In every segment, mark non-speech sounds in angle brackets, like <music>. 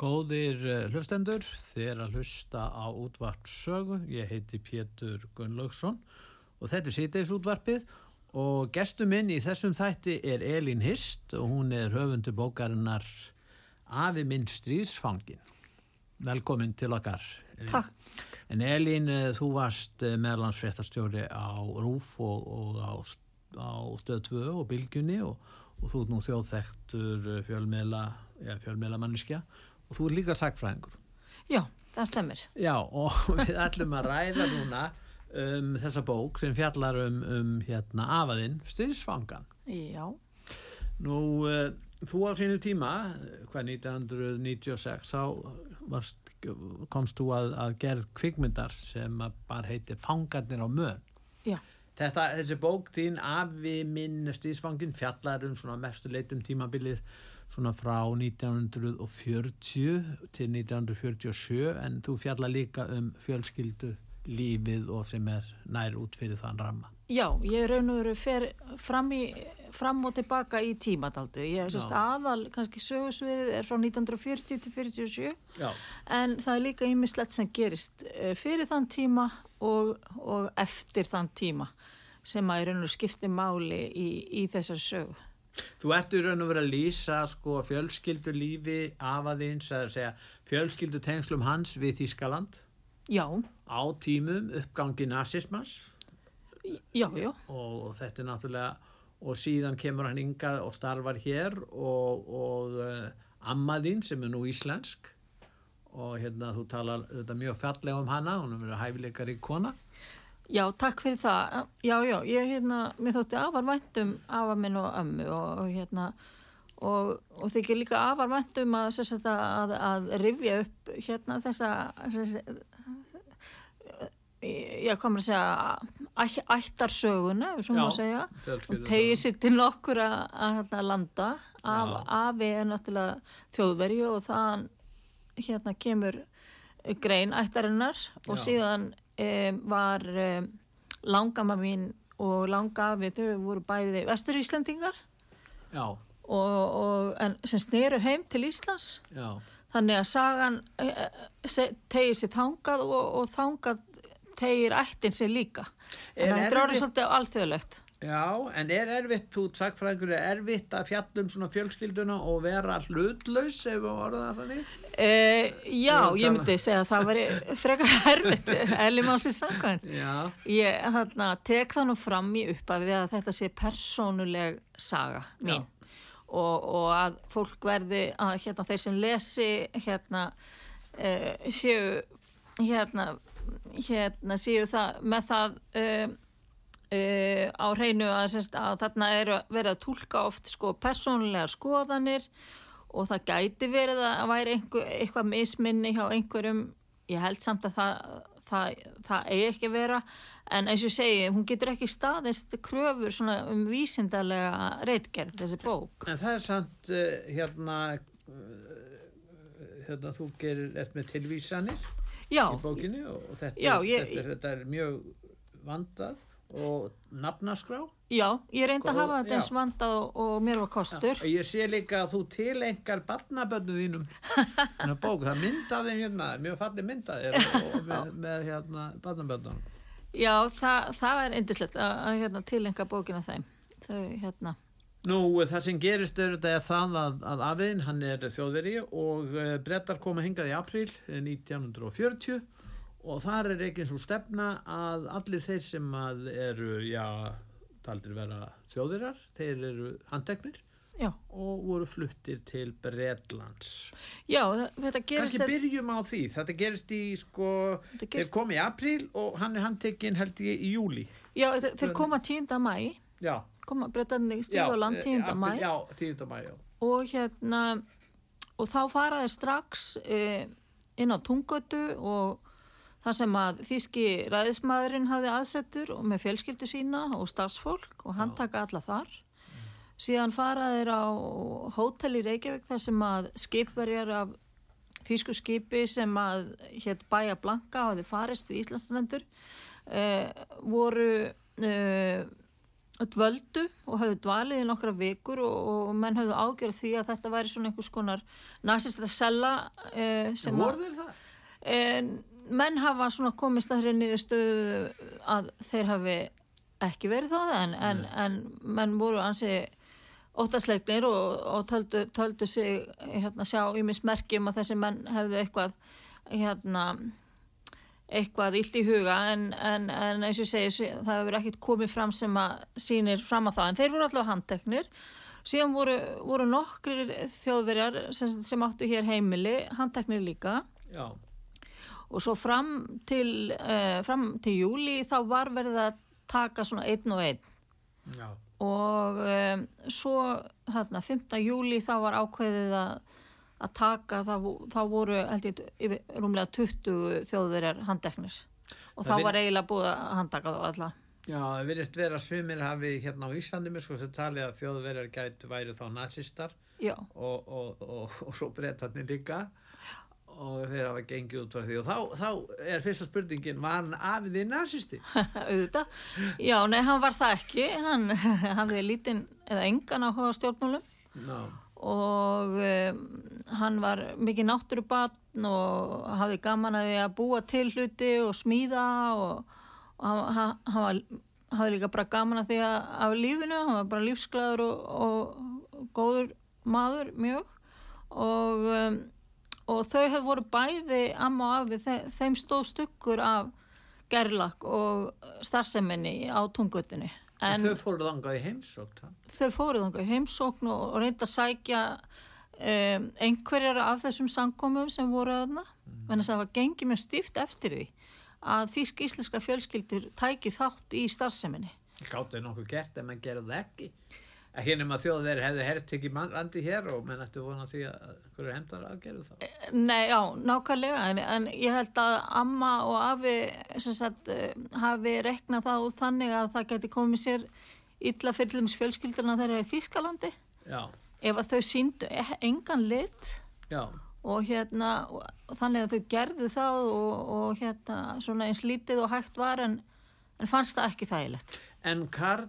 Góðir eh, hlustendur, þér að hlusta á útvart sögu. Ég heiti Pétur Gunnlaugsson og þetta er sýteis útvarpið og gestu minn í þessum þætti er Elín Hist og hún er höfundu bókarinnar Afi minn stríðsfangin. Velkomin til okkar. Elín. Takk. En Elín, eh, þú varst eh, meðlandsfréttastjóri á RÚF og, og á, á stöð 2 og Bilgjunni og, og þú ert nú þjóðþektur fjölmiðla, ja, fjölmiðlamanniskja og þú er líka sagfræðingur. Já, það stemmir. Já, og <laughs> við ætlum að ræða núna um þessa bók sem fjallar um, um hérna afaðinn, styrnsfangan. Já, Nú, uh, þú á sínu tíma, hvað 1996, þá varst, komst þú að, að gerð kvikmyndar sem bara heiti Fangarnir á mön. já, Þetta, þessi bók þín, Afi minn stýrsfangin, fjallar um svona mestu leitum tímabilið svona frá 1940 til 1947 en þú fjallar líka um fjölskyldu lífið og sem er nær út fyrir þann ramma. já, ég raun og veru fer fram, í, fram og tilbaka í tímadaldu. Ég sérst aðal, kannski sögusviðið er frá 1940 til 47 Já, en það er líka ýmislegt sem gerist eh, fyrir þann tíma og, og eftir þann tíma sem að í raun og skipti máli í, í þessari sögu. þú ert í raun og verið að lýsa sko fjölskyldu lífi afaðins, að segja fjölskyldu tengslum hans við Þískaland Já, á tímum uppgangi nazismans já, já, og þetta er náttúrulega og síðan kemur hann yngað og starfar hér og, og uh, ammaðinn sem er nú íslensk. Og hérna þú talar þetta mjög fallega um hana, hún er verið hæfileikar í kona Já, takk fyrir það. Já, já, ég hérna, mér þótti afar væntum afa minn og ömmu og, og hérna, og, og þykir líka afar væntum að, sem að, að rifja upp hérna þessa, sem sagt, ég komur að segja, ættarsöguna, má Já, segja, og tegið sér til nokkur að, að hérna, landa. Af, afi er náttúrulega þjóðveri og það hérna kemur grein ættarinnar og Já. síðan um, var um, langama mín og langafi þau voru bæði vestur Íslendingar Já, og, og, en sem sneru heim til Íslands. Já, þannig að sagan uh, tegir sér þangað og, og þangað tegir ættin sér líka. Er en þetta er orðið svolítið alþjóðlegt já, en er erfitt þú sagfræðingur, er erfitt að fjalla um svona fjölskylduna og vera hlutlaus ef við orða það þannig? Uh, já, ég myndi segja að það væri <laughs> frekar erfitt, eðli málsins samkvæmt. Já, Ég þarna, tek það nú fram í uppafi að þetta sé persónuleg saga mín og, og að fólk verði að hérna, þeir sem lesi hérna uh, séu hérna, hérna séu það með það uh, uh, á hreinu að, semst, að þarna er verið að túlka oft sko persónulegar skoðanir og það gæti verið að væri einhver, eitthvað misminni hjá einhverjum. Ég held samt að það, það, það eigi ekki að vera. En eins og segi, hún getur ekki staðist kröfur svona um vísindarlega reitgerð, þessi bók. En það er samt uh, hérna uh, hérna þú gerir, ert með tilvísanir Já, í bókinni og þetta, Já, ég- þetta, er, þetta er mjög vandað og nafnaskrá? Já, ég reyndi að hafa þetta já. eins vandað og, og mér var kostur. Og ég sé líka að þú tilengar barnabönnu þínum. <laughs> Bók, það mynd af þeim hérna mjög falli mynd af þér og, og með, með hérna barnabönnunum Já, það, það er indislegt að, að hérna, tilenga bókina þeim. Þau hérna. Nú, það sem gerist er er það að, að afiðin, hann er þjóðveri og uh, brettar koma hingað í april eh, 1940 og þar er ekki eins og stefna að allir þeir sem að eru, já, taldir vera þjóðverar, þeir eru handteknir Já, og voru fluttir til Bretlands. já þetta gerist Kanski byrjum á því, þetta gerist í sko, Þetta þeir gerist- komi í april og hann er handtekinn held ég í júli. Já, þe- þeir koma 10. mæ Já, koma breytanir stíð á land eh, 10. apríl- mæ Já, 10. mæ, já. og hérna og þá faraði strax uh, inn á tungötu og það sem að þýski ræðismæðurinn hafði aðsettur og með fjölskyldu sína og starfsfólk og hann taka alla þar síðan faraðir á hótel í Reykjavík þar sem að skipverjar af þýsku skipi sem að hétt Bæja Blanka hafði farist við Íslandslendur uh, voru uh, dvöldu og höfðu dvalið í nokkra vikur og, og menn höfðu ágjörð því að þetta væri svona einhvers konar nasista sella uh, sem að Voru þeir það? En menn hafa svona komist að þeirri niðurstöðu að þeir hafi ekki verið það en, en, en menn voru ansi óttasleiknir og, og töldu, töldu sig hérna, sjá í mismerkjum að þessi menn hefðu eitthvað hérna eitthvað illt í huga en, en, en eins og ég segi það hefur ekkert komið fram sem að sýnir fram að það. En þeir voru alltaf handteknir. Síðan voru, voru nokkrir þjóðverjar sem, sem áttu hér heimili handteknir líka. Já, og svo fram til, uh, fram til júli þá var verið að taka svona einn og einn. Já, og um, svo hérna 5. júli þá var ákveðið að, að taka þá, þá voru held ég yfir, rúmlega 20 þjóðverjar handeknir og Það þá var eiginlega búið að handtaka þá alla. Já, það virðist vera sumir hafi hérna á Íslandi með sko sem talið að þjóðverjar gætu væri þá nazistar. Og, og, og, og svo breytarnir líka og þeir hafa gengið út frá því. Og þá, þá er fyrsta spurningin var hann afið því nazisti? <laughs> auðvitað. Já, nei, hann var það ekki. Hann <laughs> hafði lítinn eða engan á stjórnmálum. No. og um, hann var mikið náttúrubatn og hafði gaman að því að búa til hluti og smíða og, og hann, hann, var, hafði líka bara gaman að því að af lífinu, hann var bara lífsglæður og, og góður maður mjög. Og, um, og þau hefur voru bæði amma og afi, þe þeim stóð stykkur af gerlak og starfseminni á tungutinni En þau fóruð þangað í heimsókt hann? þau fóruð þangað í heimsókn og, og reynda að sækja um, einhverjar af þessum samkomum sem voru þarna mm. en þess að það var gengið mjög stíft eftir því að þýsk íslenska fjölskyldur tæki þátt í starfseminni Gáttu nokkuð gert en menn gerðu það ekki ekki nema þjóðverið hefði hert ekki landi hér og menn ættu vona því að hverju heimdar aðgerðu þá. Nei, já, nákvæmlega en, en ég held að amma og afi sagt, eh, hafi reknað það út þannig að það geti komið sér illa fyrir til þess fjölskyldurna þeirra í Þýskalandi. Já, ef að þau síndu e- engan lit já, og hérna og þannig að þau gerðu það og, og hérna svona eins lítið og hægt var en, en fannst það ekki þægilegt En Karl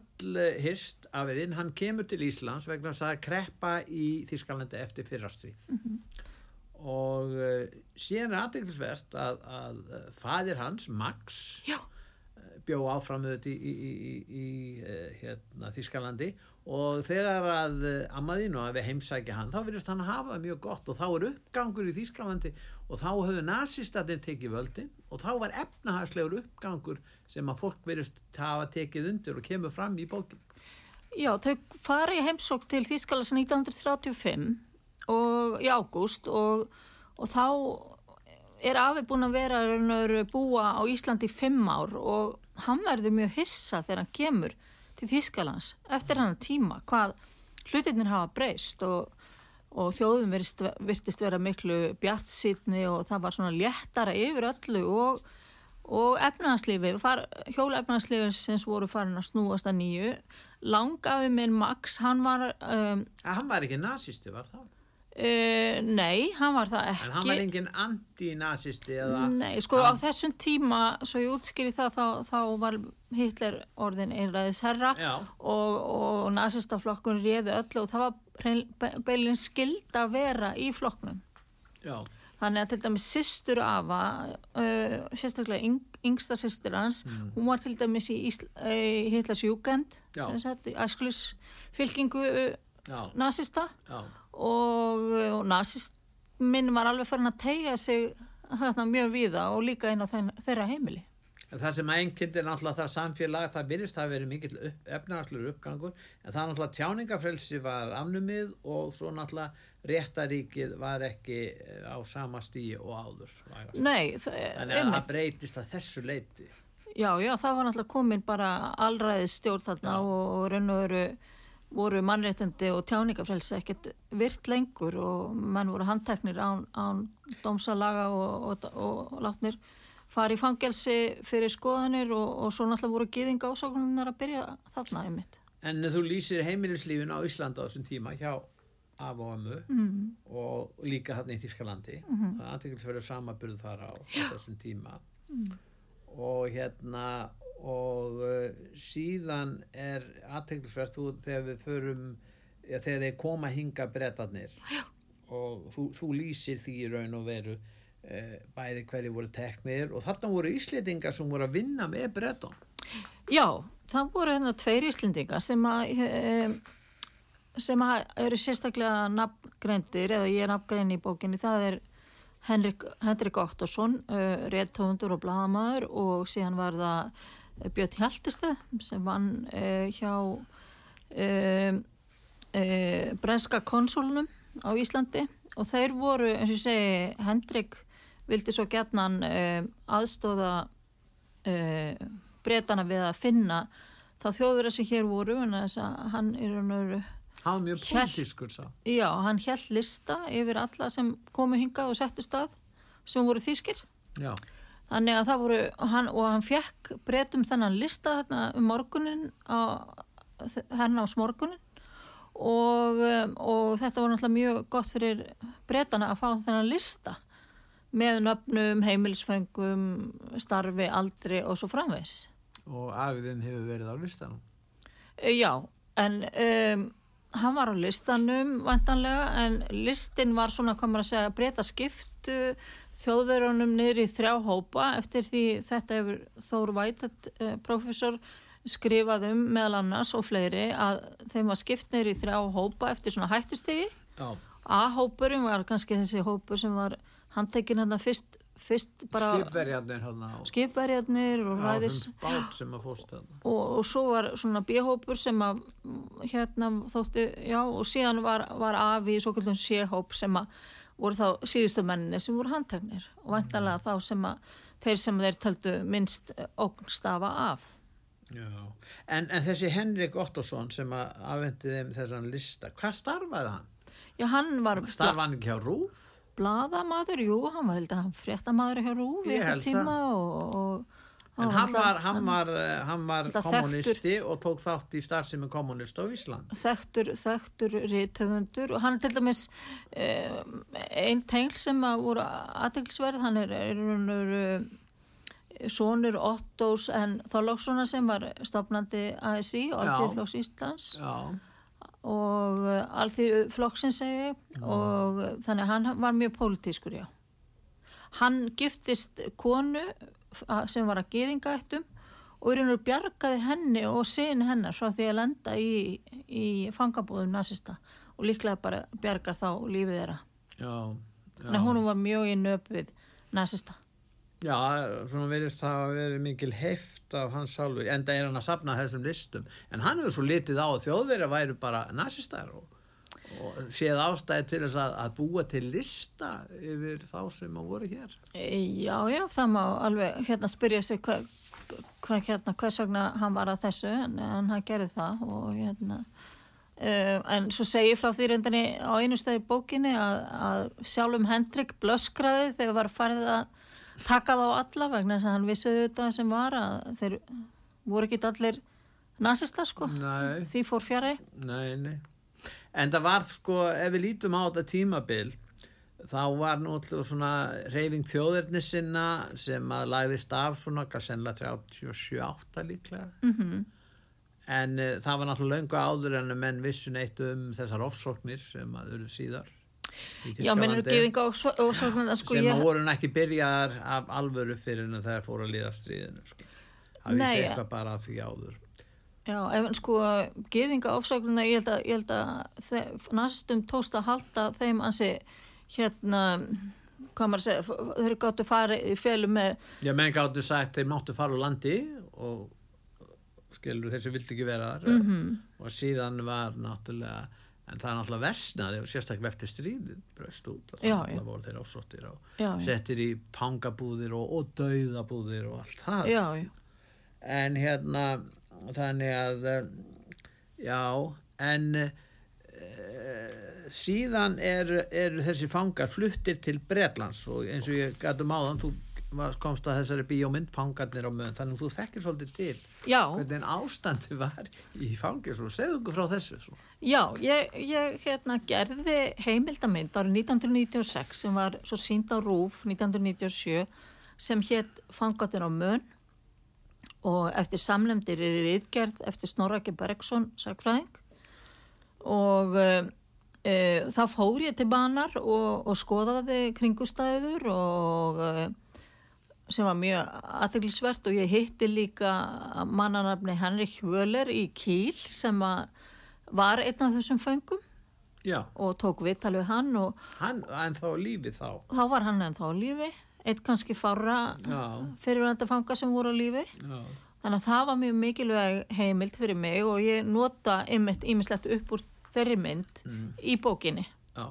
Hirst afiðinn, hann kemur til Íslands vegna þess að kreppa í Þískalandi eftir fyrrastríð. Og uh, síðan er aðdeglisvert að, að uh, fadir hans, Max, Já, bjó áfram auðvitað í, í, í, í hérna, Þískalandi og þegar að uh, ammaðinu að við heimsækja hann, þá virðist hann hafa mjög gott og þá er uppgangur í Þískalandi og þá höfðu nazistatinn tekið völdin og þá var efnahagslegur uppgangur sem að fólk virðist hafa tekið undir og kemur fram í bókin. já þau fara í heimsók til Þýskalands 1935 og í ágúst og, og þá er afi búin að vera búa á Íslandi í fimm ár og hann verður mjög hissa þegar hann kemur til Þýskalands eftir hann tíma hvað hlutinir hafa breyst og, og þjóðum virtist, virtist vera miklu bjart og það var svona léttara yfir öllu og, og efnahagslífi, hjóla efnahagslífi sem voru farin að snúast að nýju langafi minn Max, hann var um, hann var ekki nazisti, var það? Uh, nei, hann var það ekki En hann var engin anti-nazisti eða... Nei, sko á hann- þessum tíma, svo ég útskýri það, þá, þá var Hitler orðin einræðis herra Já. og, og nazistaflokkun réði öllu og það var beilin skild að vera í flokknum. Já, Þannig að til dæmis systur Ava, uh, sérstaklega yng, yngsta systir hans, hún var til dæmis í Ísl, uh, Hitlers Jugend, Já. æskulis fylkingu nazista já. Og, og nazisminn var alveg farin að tegja sig hérna, mjög víða og líka inn á þeim, þeirra heimili. En það sem einnkynnt er náttúrulega það samfélag, það byrjast að vera mikill upp, efnahagslur uppgangur, en það náttúrulega tjáningafrelsi var afnumið og svo náttúrulega réttaríkið var ekki eh, á sama stíi og áður. Nei, það Þannig að það breytist að þessu leiti. Já, já, það var náttúrulega komin bara allræðið stjórn þarna Já. og, og raun og veru voru mannréttindi og tjáningafrelsi ekkert virt lengur og menn voru handteknir án, án dómsalaga og, og, og, látnir fara í fangelsi fyrir skoðanir og, og svo náttúrulega voru gýðinga ásóknunar að byrja þarna einmitt. En þú lýsir heimilislífin á Íslanda á þessum tíma hjá af og ömmu mm. og líka hann í Þískalandi. Mm -hmm. Það er antiklisverður samaburð þar á, á þessum tíma. Og hérna, og uh, síðan er aðteglisverð þú þegar við förum, ja, þegar þeir koma hinga brettarnir og þú, þú lýsir því í raun og veru uh, bæði hverju voru teknir. Og þarna voru íslendingar sem voru að vinna með bretton. Já, það voru hérna tveir íslendinga sem að eh, sem að eru sérstaklega nafngreindir eða ég er nafngrein í bókinni. Það er Henrik, Henrik Ottosson uh, réttófundur og bladamæður og síðan var það eh, Björn Hjaltesteð sem vann uh, hjá uh, Breska konsulnum á Íslandi og þeir voru, eins og ég segi Henrik vildi svo uh, aðstóða breytana við að finna þá þjóðverða sem hér voru en þess að hann er Hann var mjög pólitískur sá. Já, hann held lista yfir alla sem komu hingað og settu stað sem voru þýskir. Já. Þannig að það voru, hann, og hann fekk breytum þennan lista þarna um morgunin á, hérna á smorgunin og, og þetta var náttúrulega mjög gott fyrir breytana að fá þennan lista með nöfnum, heimilisfengum, starfi, aldri og svo framvegs. Og afiðin hefur verið á listanum. Eh, Já, en um, hann var á listanum vantanlega en listin var svona, hvað maður að segja, breyta skiptu þjóðverunum niður í þrjá hópa eftir því þetta hefur Þór Vætett, uh, professor, skrifað um meðal annars og fleiri að þeim var skipt niður í þrjá hópa eftir svona hættustegi. Já. A-hópurinn var kannski þessi hópur sem var handtekinn hérna fyrst, fyrst bara Skipverjarnir á skipverjarnir og ræðis þessum bát sem að fórst þarna. og, og svo var svona B-hópur sem að hérna þótti, já og síðan var, var afi í svo kallum C-hóp sem að voru þá síðustu menninni sem voru handteknir og vantanlega þá sem að þeir sem þeir töldu minnst ógnstafa af. Já. En, en þessi Henrik Ottosson sem að afhendi þeim þessan lista, hvað starfaði hann? Já, hann var Starfaði hann ekki hjá Rúf? bladamaður, jú, hann var held að hann fréttamaður hjá Rúf í eitthvað tíma og, og En hann var, hann var, eh, hann var náttúrulega kommunisti og tók þátt í starfsemi kommunist á Ísland. þekktur, þekktur rithöfundur og hann er til dæmis um, einn tengl sem að voru aðteglisverð, hann er, er, er, er sonur Ottós en Þorlókssona sem var stopnandi ASI. Alþýðflokks Íslands Já. og Alþýðflokksin segi ég, og þannig hann var mjög pólitískur, já. Hann giftist konu sem var að geðingaættum og í raun og veru bjargaði henni og sin hennar frá því að lenda í, í fangabúðum nazista og líklega bara bjarga þá lífið þeirra. Já. Þannig að hún var mjög í nöp við nazista. Já, svona verðist það að verið mikil heft af hans sálfu, enda er hann að sapna þessum listum, en hann hefur svo litið á að þjóðverja væru bara nazistar og séð ástæði til þess að, að búa til lista yfir þá sem að voru hér. E, Já, já, það má alveg hérna spyrja sig hvað hva, hérna, hvers vegna hann var að þessu en, en hann gerði það og hérna uh, en svo segi ég frá því reyndinni á einu stæði bókinni að, að sjálfum Hendrik blöskraði þegar var farið að taka þá alla vegna þess að hann vissi þetta sem var að þeir voru ekki allir nazistar sko Nei. því fór fjari Nei, nei. En það var sko, ef við lítum á þetta tímabil, þá var náttúrulega svona reyfing þjóðirni sinna sem að lagðist af svona, sennilega 37-8 líklega. Mm -hmm. En uh, það var náttúrulega löngu áður en menn vissu neitt um þessar ofsóknir sem að eru síðar. Já, mennur gefinga og, og svona sko sem ég, voru ekki byrjaðar af alvöru fyrir en það fóru að líða stríðinu. Sko. Það vissi eitthvað bara því áður. Já, ef sko geðinga ofsögnuna, ég held að, ég held að næstum tóst að halda þeim ansi hérna hvað maður að segja, þeir gáttu farið í fjölu með, Já, menn gáttu sagt þeir máttu fara úr landi og skilur þeir sem vildi ekki vera þar Mhm. -hmm. og síðan var náttúrulega en það er náttúrulega versnaði og sérstaklega eftir stríðin bröst út og já. voru þeir ásóttir og Já, settir í pangabúðir og, og dauðabúðir og allt það en hérna þannig að eh, já, en uh, síðan er, er þessi fangar fluttir til Bretlands og eins og ég gætum áðan þú var- komst að þessari bíómynd fangarnir á möðun, þannig að þú þekkir svolítið til Já, hvernig ástandi var í fangir segðu okkur frá þessu svo. já, ég, ég hérna, gerði heimildamind árið 1996 sem var svo sínd á RÚF 1997 sem hétt Fangatir á mön og eftir samlemdir er viðgerð eftir Snorraki Bergson sagfræðing og uh, þá fór ég til banar og, og skoðaði kringustæður og uh, sem var mjög aðteglisvert og ég hitti líka mannanafni Henrik Hjöler í Kíl sem var einn af þessum föngum. Já, og tók viðtal við hann og hann, en þá lífið þá? Þá var hann ennþá lífi eitt kannski fárra Já. fyrirvændi fanga sem voru á lífi já, þannig að það var mjög mikilvæg heimild fyrir mig og ég nota ymmit ímislegt upp úr þeirri mynd í bókinni já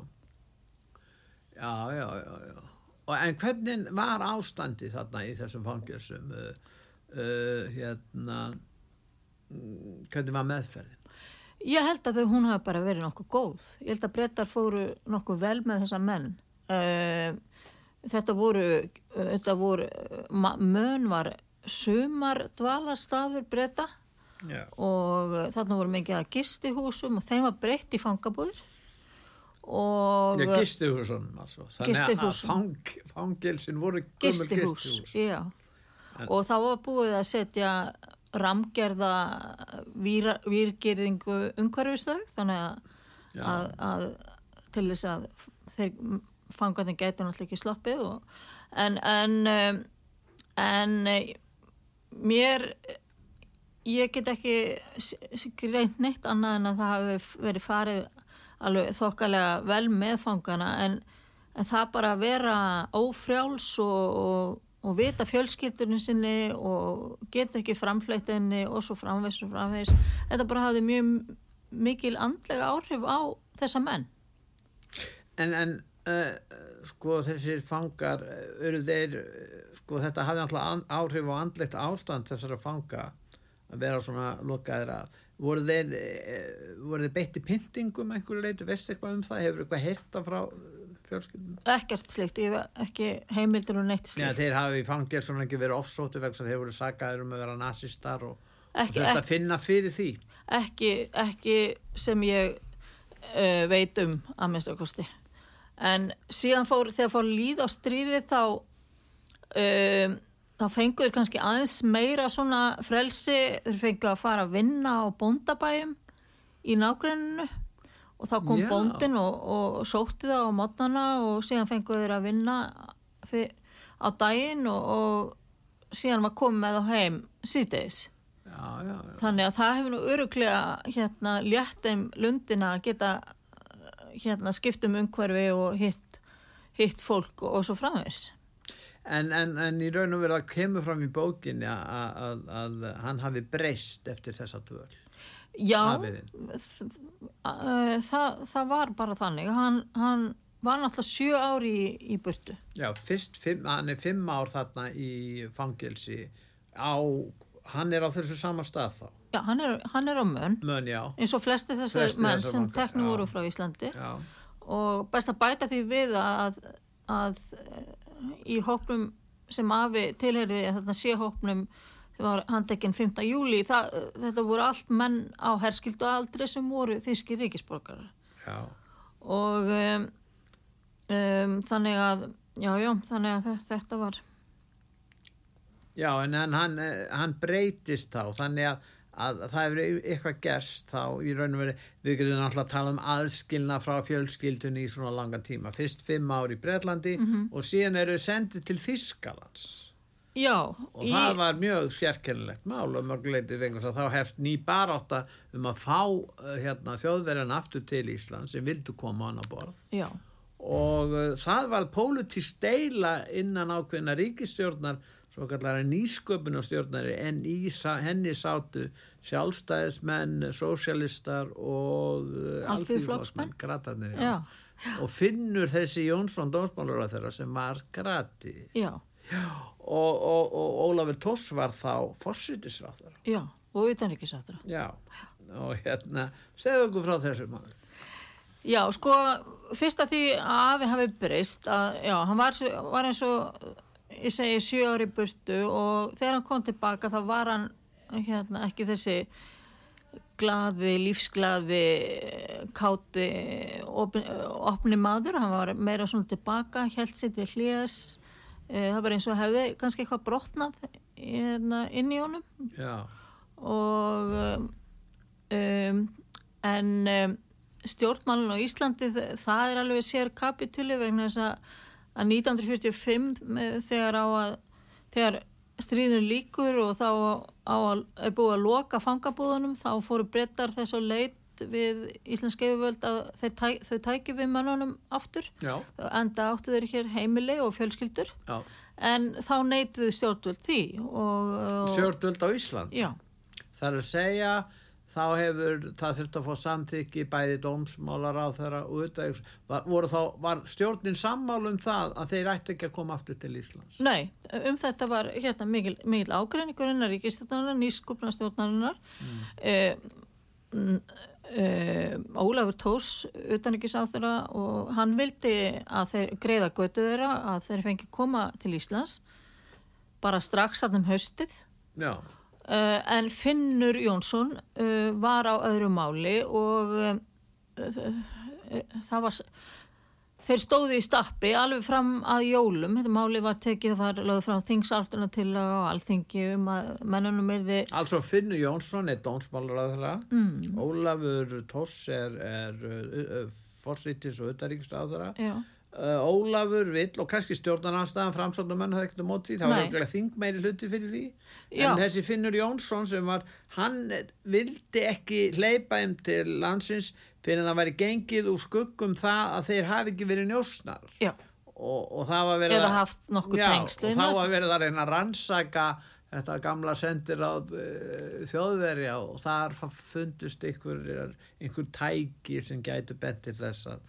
já, já, já, já. Og, en hvernig var ástandi þarna í þessum fangilsum uh, uh, hérna mm, hvernig var meðferðin Ég held að þau hún hafi bara verið nokkuð góð. Ég held að brettar fóru nokkuð vel með þessa menn. Uh, þetta voru, þetta voru, mön var sumar dvalarstaður bretta já, og þarna voru mikið að gistihúsum og þeim var breytt í fangabúður. Og já gistihúsunum altså. þannig að Gistihúsum. fang, fangilsin voru gistihús, gistihús já. Og það var búið að setja ramgerða víra, výrgerðingu umhverfisþau þannig að, að, að til þess að þeir fangarnir gætu náttúrulega ekki sloppið og, en en, um, en eh, mér ég get ekki greint neitt annað en að það hafi verið farið alveg þokkalega vel með fangana en, en það bara að vera ófrjáls og, og, og vita fjölskyldunni sinni og geta ekki framfleytt henni og svo framvegs og framvegs þetta bara hafði mjög mikil andlega áhrif á þessa menn. En, en uh, sko þessir fangar eru þeir uh, sko þetta hafði alltaf áhrif á andlegt ástand þessara fanga að vera svona lokaðir að. Voru þeir, voru þeir beitti pyntingum einhverju leiti, veistu eitthvað um það? Hefur eitthvað heyrta frá fjölskyldum? Ekkert slikt, ég hef ekki heimildir og neitt Já, slikt þeir hafi fangir svona ekki verið offsóti vegna að þeir voru sagaður um að vera nazistar og, og ekki, þurft ekki, að finna fyrir því. Ekki, ekki sem ég uh, veit um að minnst kosti en síðan fór, þegar fór líð á stríði þá um, þá fenguður kannski aðeins meira svona frelsi þeir fengu að fara að vinna á bóndabæjum í nágrenninu og þá kom Já. bóndin og, og sótti það á mótnana og síðan fenguður þeir að vinna fyr, á daginn og, og síðan var komið með þá heim síðdeis já, já, já. Þannig að það hefur nú öruglega hérna létt þeim lundina að geta hérna skiptum umhverfi og hitt, hitt fólk og, svo framvis. En, en, en í raun og veru að kemur fram í bókinni að, að, hann hafi breyst eftir þessa tvöl Já, uh, það, það var bara þannig. Hann, hann var náttúrulega sjö ári í, í burtu. Já, fyrst fimm, hann er fimm ár þarna í fangilsi á, hann er á þessu sama stað þá Já, hann er, hann er á mönn Mön, já, eins og flesti þessar menn sem teknum voru frá Íslandi. Já, og best að bæta því við að, að í hópnum sem afi tilherði þarna sé hópnum sem var handekinn 5. júli það, þetta voru allt menn á herskildu aldri sem voru þýski ríkisborgarar. Já. Og um, um, þannig að já, já, þannig að þe- þetta var. Já, en hann, hann, eh, hann breytist þá, þannig að, að það hefur eitthvað gerst þá í raun og veri, við getum náttúrulega að tala um aðskilna frá fjölskyldunni í svona langan tíma, fyrst fimm ár í Bretlandi og síðan eru sendið til Þískalands já, og það var mjög sérkennilegt mál og mörguleiti að þá hefst ný barátta um að fá uh, hérna, þjóðverjan aftur til Ísland sem vildu koma hann á borð. Já, og uh, það var pólitísk deila innan ákveðna ríkistjórnar svo kallar nýsköpunarstjórnari en í henni sátu sjálfstæðismenn, sósialistar og uh, Alþýðuflokksmenn? gratarnir já, og finnur þessi Jónsson dómsmálur á þeirra sem var grati já og, og, og Ólafur Toss var þá fórsýtisráður. Já, og utanríkisáttur. Já, og hérna, segðu okkur frá þessu maður. Já, sko, fyrst að því að afi hafi breyst, að, já, hann var, var eins og, ég segi, sjö ári burtu og þegar hann kom tilbaka þá var hann, hérna, ekki þessi glaði, lífsglaði, káti, opni, opni maður, hann var meira svona tilbaka, held sér til hlýðas, það var eins og hefði kannski eitthvað brotnað hérna, inn í honum. Já, og um, en um, stjórnmálun á Íslandi það er alveg sér kapitúli vegna þess að, að 1945 með- þegar á að þegar stríðun líkur og þá á að er búið að loka fangabúðunum þá fóru brettar þess að leit við Íslensk yfirvöld að þeir tæ, þau tæki við mönnunum aftur já, enda áttu þeir hér heimili og fjölskyldur já. en þá neituðu stjórnvöld því og, og Stjórnvöld á Ísland. já, Það er að segja, þá hefur, það þurft að fá samþykki bæði dómsmálar á þeirra og auðvitað, var, voru þá, var stjórnin sammál um það að þeir ætti ekki að koma aftur til Íslands? Nei, um þetta var hérna mikil, mikil ágreiningur innar ríkistjórnarinnar, nýskupna stjórnarinnar mm. uh, Ólafur Tós utanrikiðsáþurra og hann vildi að þeir greiða götu þeirra að þeir fengi koma til Íslands bara strax að um haustið Já, uh, en Finnur Jónsson uh, var á öðru máli og uh, það var þeir stóðu í stappi alveg fram að jólum. Þetta máli var tekið það var lögð fram þingsaltuna til á alþingi um að mennunum er þið altså Finnur Jónsson er þeirra, mm. Ólafur Toss er, er forsýttis og já, uh, Ólafur vill og kannski stjórnarnanstæðan framsóknumenn hafði ekkert á móti það var auðvitað þing meiri hluti fyrir því. Já. en þessi Finnur Jónsson sem var hann vildi ekki hleypa þeim til landsins fyrir að það væri gengið úr skuggum það að þeir hafi ekki verið njósnar. Og, og það var verið að- Já, það var verið að reyna að rannsaka þetta gamla sendir á uh, þjóðverja og þar fundust einhver, einhver tæki sem gætu bentir þess að,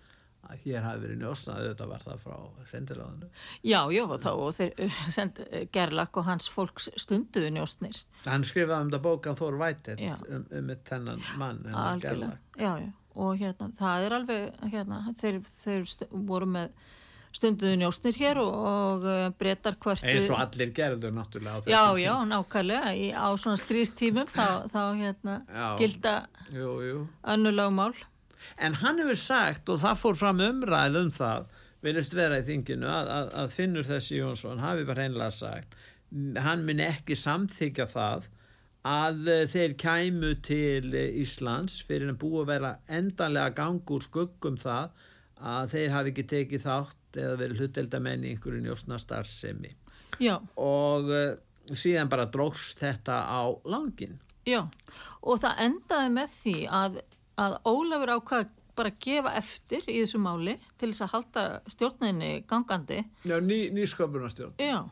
að hér hafi verið njósnað þetta var það frá sendiráðinu já, já þá og þeir uh, send, uh, Gerlach og hans fólks stunduðu njóstnir hann skrifaði um þetta bókan Þór Vætett Já. um, um þennan mann já, já og hérna, það er alveg hérna, þeir, þeir stu, voru með stunduðu njóstnir hér og, og uh, breytar hvertu eins og allir gerðu náttúrulega á Já, þessum já, nákvæmlega, í, á svona stríðstímum þá, þá hérna Já. gilda tíma. En hann hefur sagt, og það fór fram umræð um það, vilist vera í þinginu, að, að, að Finnur þessi Jónsson hafi bara hreinlega sagt, hann muni ekki samþykja það að eh, þeir kæmu til eh, Íslands fyrir að búa að vera endanlega gangur skuggum það að þeir hafi ekki tekið þátt eða verið hluteldamenn í einhverju njósnastarsemi. Já, Og uh, síðan bara drókst þetta á langin. já, og það endaði með því að, að Ólafur ákvað bara gefa eftir í þessu máli til þess að halda stjórninni gangandi. Já, ný, nýsköpunarstjórn. Já,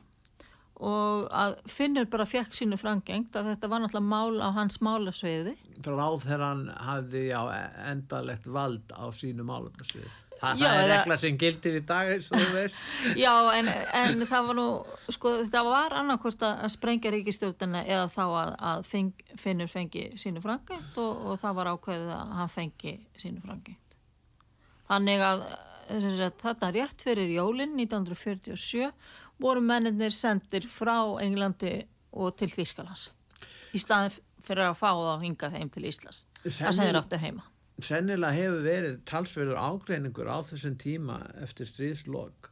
og að Finnur bara fekk sínu frangengt að þetta var náttúrulega mál á hans málasveiði. ráð þegar hann hafði já, endalegt vald á sínu málefnasvið. Þa, Já, það er regla sem gildir í dag eins og þú veist. <laughs> Já, en, en það var nú, sko, það var annarkvort að að sprengja ríkistjórnina eða þá að, að feng, Finnur fengi sínu frangengt og, og það var ákveðið að hann fengi sínu frangengt. Þannig að þarna rétt fyrir jólinn 1947 voru menninir sendir frá Englandi og til Þýskalands í staðin fyrir að fá þá hingað heim til Íslands. Það þeir áttu heima. Sennilega hefur verið talsverður ágreiningur á þessum tíma eftir stríðslokk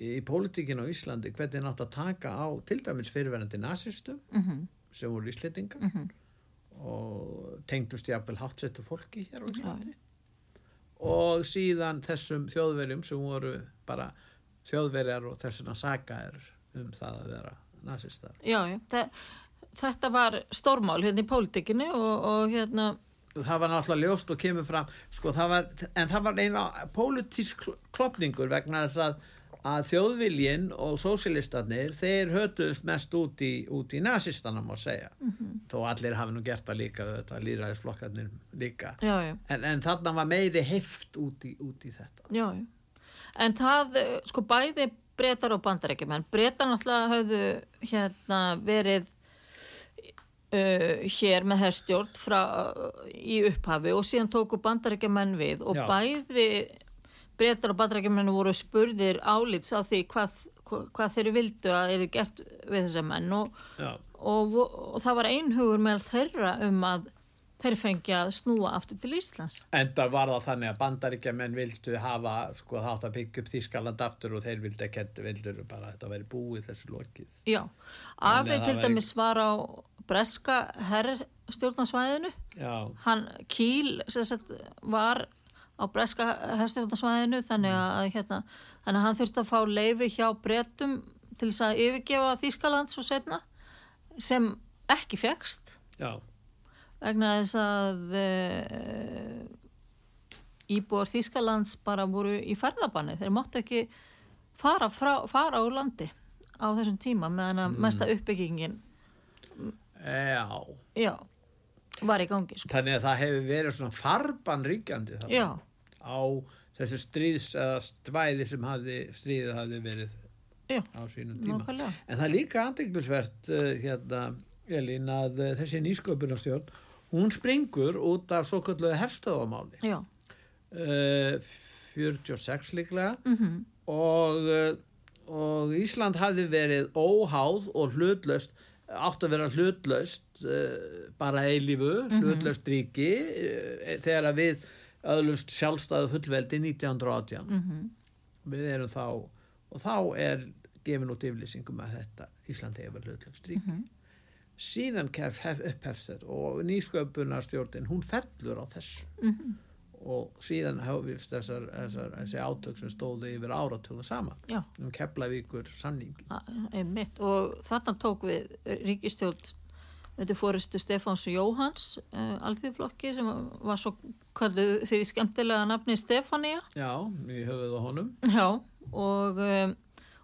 í pólitíkin á Íslandi hvernig nátt að taka á til dæmis fyrirverandi nazistum Mm sem voru íslendingar Mhm. og tengdust jafnvel hátsettu fólki hér á Íslandi og síðan þessum þjóðverjum sem voru bara þjóðverjar og þessuna sagaðir um það að vera nazistar. Já, já, þe- þetta var stórmál hérna í pólitíkinu og, og hérna, það var náttúrulega ljóst og kemur fram sko, það var, en það var eina pólitísk klopningur vegna þess að, að þjóðviljin og sósialistarnir þeir hötuðust mest út í, út í nazistana má segja þó allir hafi nú gert það líka þetta líðræðisflokkarnir líka já, já, en, en þarna var meiri heft út í, út í þetta já. En það, eh, sko, bæði breytar og bandarækjumenn. Breytar náttúrulega höfðu hérna verið uh, hér með herstjórn frá, uh, í upphafi og síðan tóku bandarækjumenn við og Já. bæði breytar og bandarækjumenn voru spurðir álits á því hvað, hvað, hvað þeir vildu að eru gert við þessa menn og, og, vo- og það var einhugur með þeirra um að þeir fengi að snúa aftur til Íslands. enda var það þannig að bandaríkjamenn vildu hafa, sko, þátt að byggja upp Þískaland aftur og þeir vildu ekki, vildu bara þetta væri búið þessu lokið. Já, það til dæmis var á breska herrstjórnarsvæðinu, hann Kíl sagt, var á breska herrstjórnarsvæðinu þannig að, hérna, þannig að hann þurfti að fá leifi hjá bretum til þess að yfirgefa Þýskaland svo setna sem ekki fegst vegna þess að e, íbúar Þýskalands bara voru í ferðabanni þeir máttu ekki fara, frá, fara úr landi á þessum tíma meðan að mesta uppbyggingin já. já, var í gangi sko. Þannig að það hefur verið svona farban ríkjandi á þessu stríðs eða stvæði sem hafði, stríðið hafði verið já, á sínum tíma. nákvæmlega En það er líka andeglusvert uh, hérna, Elín, að uh, þessi nýsköpunarstjórn, hún springur út af svo kalluðu herstöðamáli. já, Uh, 46 líklega mhm, og, uh, og Ísland hafði verið óháð og hlutlaust, átt að vera hlutlaust uh, bara eilífu, hlutlaust ríki uh, þegar að við öðlust sjálfstæðu fullveldi 1918 mhm, við erum þá og þá er gefin út yfirlýsingum að þetta Ísland hefur hlutlaust ríki. Mhm, síðan kef, hef, upphefst þetta og nýsköpunarstjórnin hún fellur á þessu. Mhm, og síðan hefist þessar, þessar, þessi átök sem stóðu yfir áratöðu saman. Já. Um Keflavíkur samningi a- einmitt. Og þarna tók við ríkistjórn þetta fórustu Stefáns Jóhans uh, alþjóðflokki sem var svo kalluð því skemmtilega nafni Stefania já, í höfuð á honum. Já, og, um,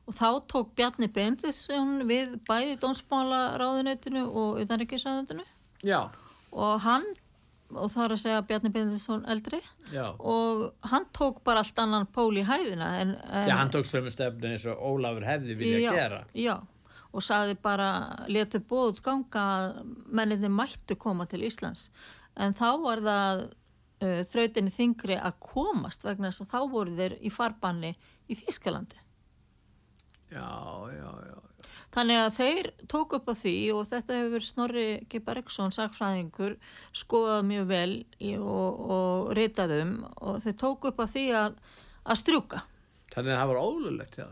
og þá tók Bjarni Bendisson við bæði dónsmála ráðuneytinu og utanrikisráðuneytinu já, og hann, og þá er að segja Bjarni Bendisson eldri, já, og hann tók bara allt annan pól í hæðina. En, en, já hann tók sömu stefni eins og Ólafur hefði vilja já, gera Já, og saði bara, letu bóð ganga að menninni mættu koma til Íslands. En þá var það uh, þrautinni þingri að komast vegna þess að þá voru þeir í farbanni í Þískalandi. já, já, já Þannig að þeir tók upp á því og þetta hefur Snorri G. Bergson, sagfræðingur, skoðað mjög vel og, og ritað um og þeir tók upp á því að, að strjúka. þannig að það var ólulegt já,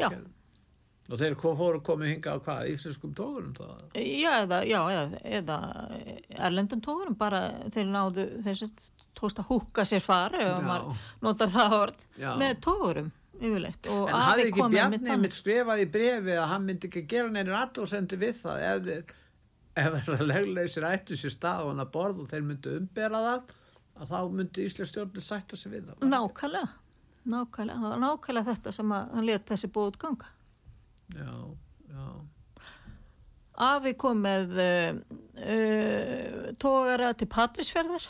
Já. og þeir kom, fóru komið hinga á hvað, íslenskum tóðurum það Já, eða, já, eða, eða erlendum tókurum, bara þeir náðu, þeir sérst tókst að húka sér far, ef Já. maður notar það Já. með tókurum yfirleitt. Og en hafði ekki Bjarni mitt skrifað í brefi að hann myndi ekki gera neina aðdóðsendi við það? Ef, ef þessar legleysir ættu sér stað og hann að borð og þeir myndu umbera það að þá myndi Íslands stjórnir sætta sig við það Nákvæmlega, nákvæmlega, það nákvæmlega þetta sem að hann let þessi búið ganga. já, já, Afi kom með uh, uh, tógara til Patrísferðar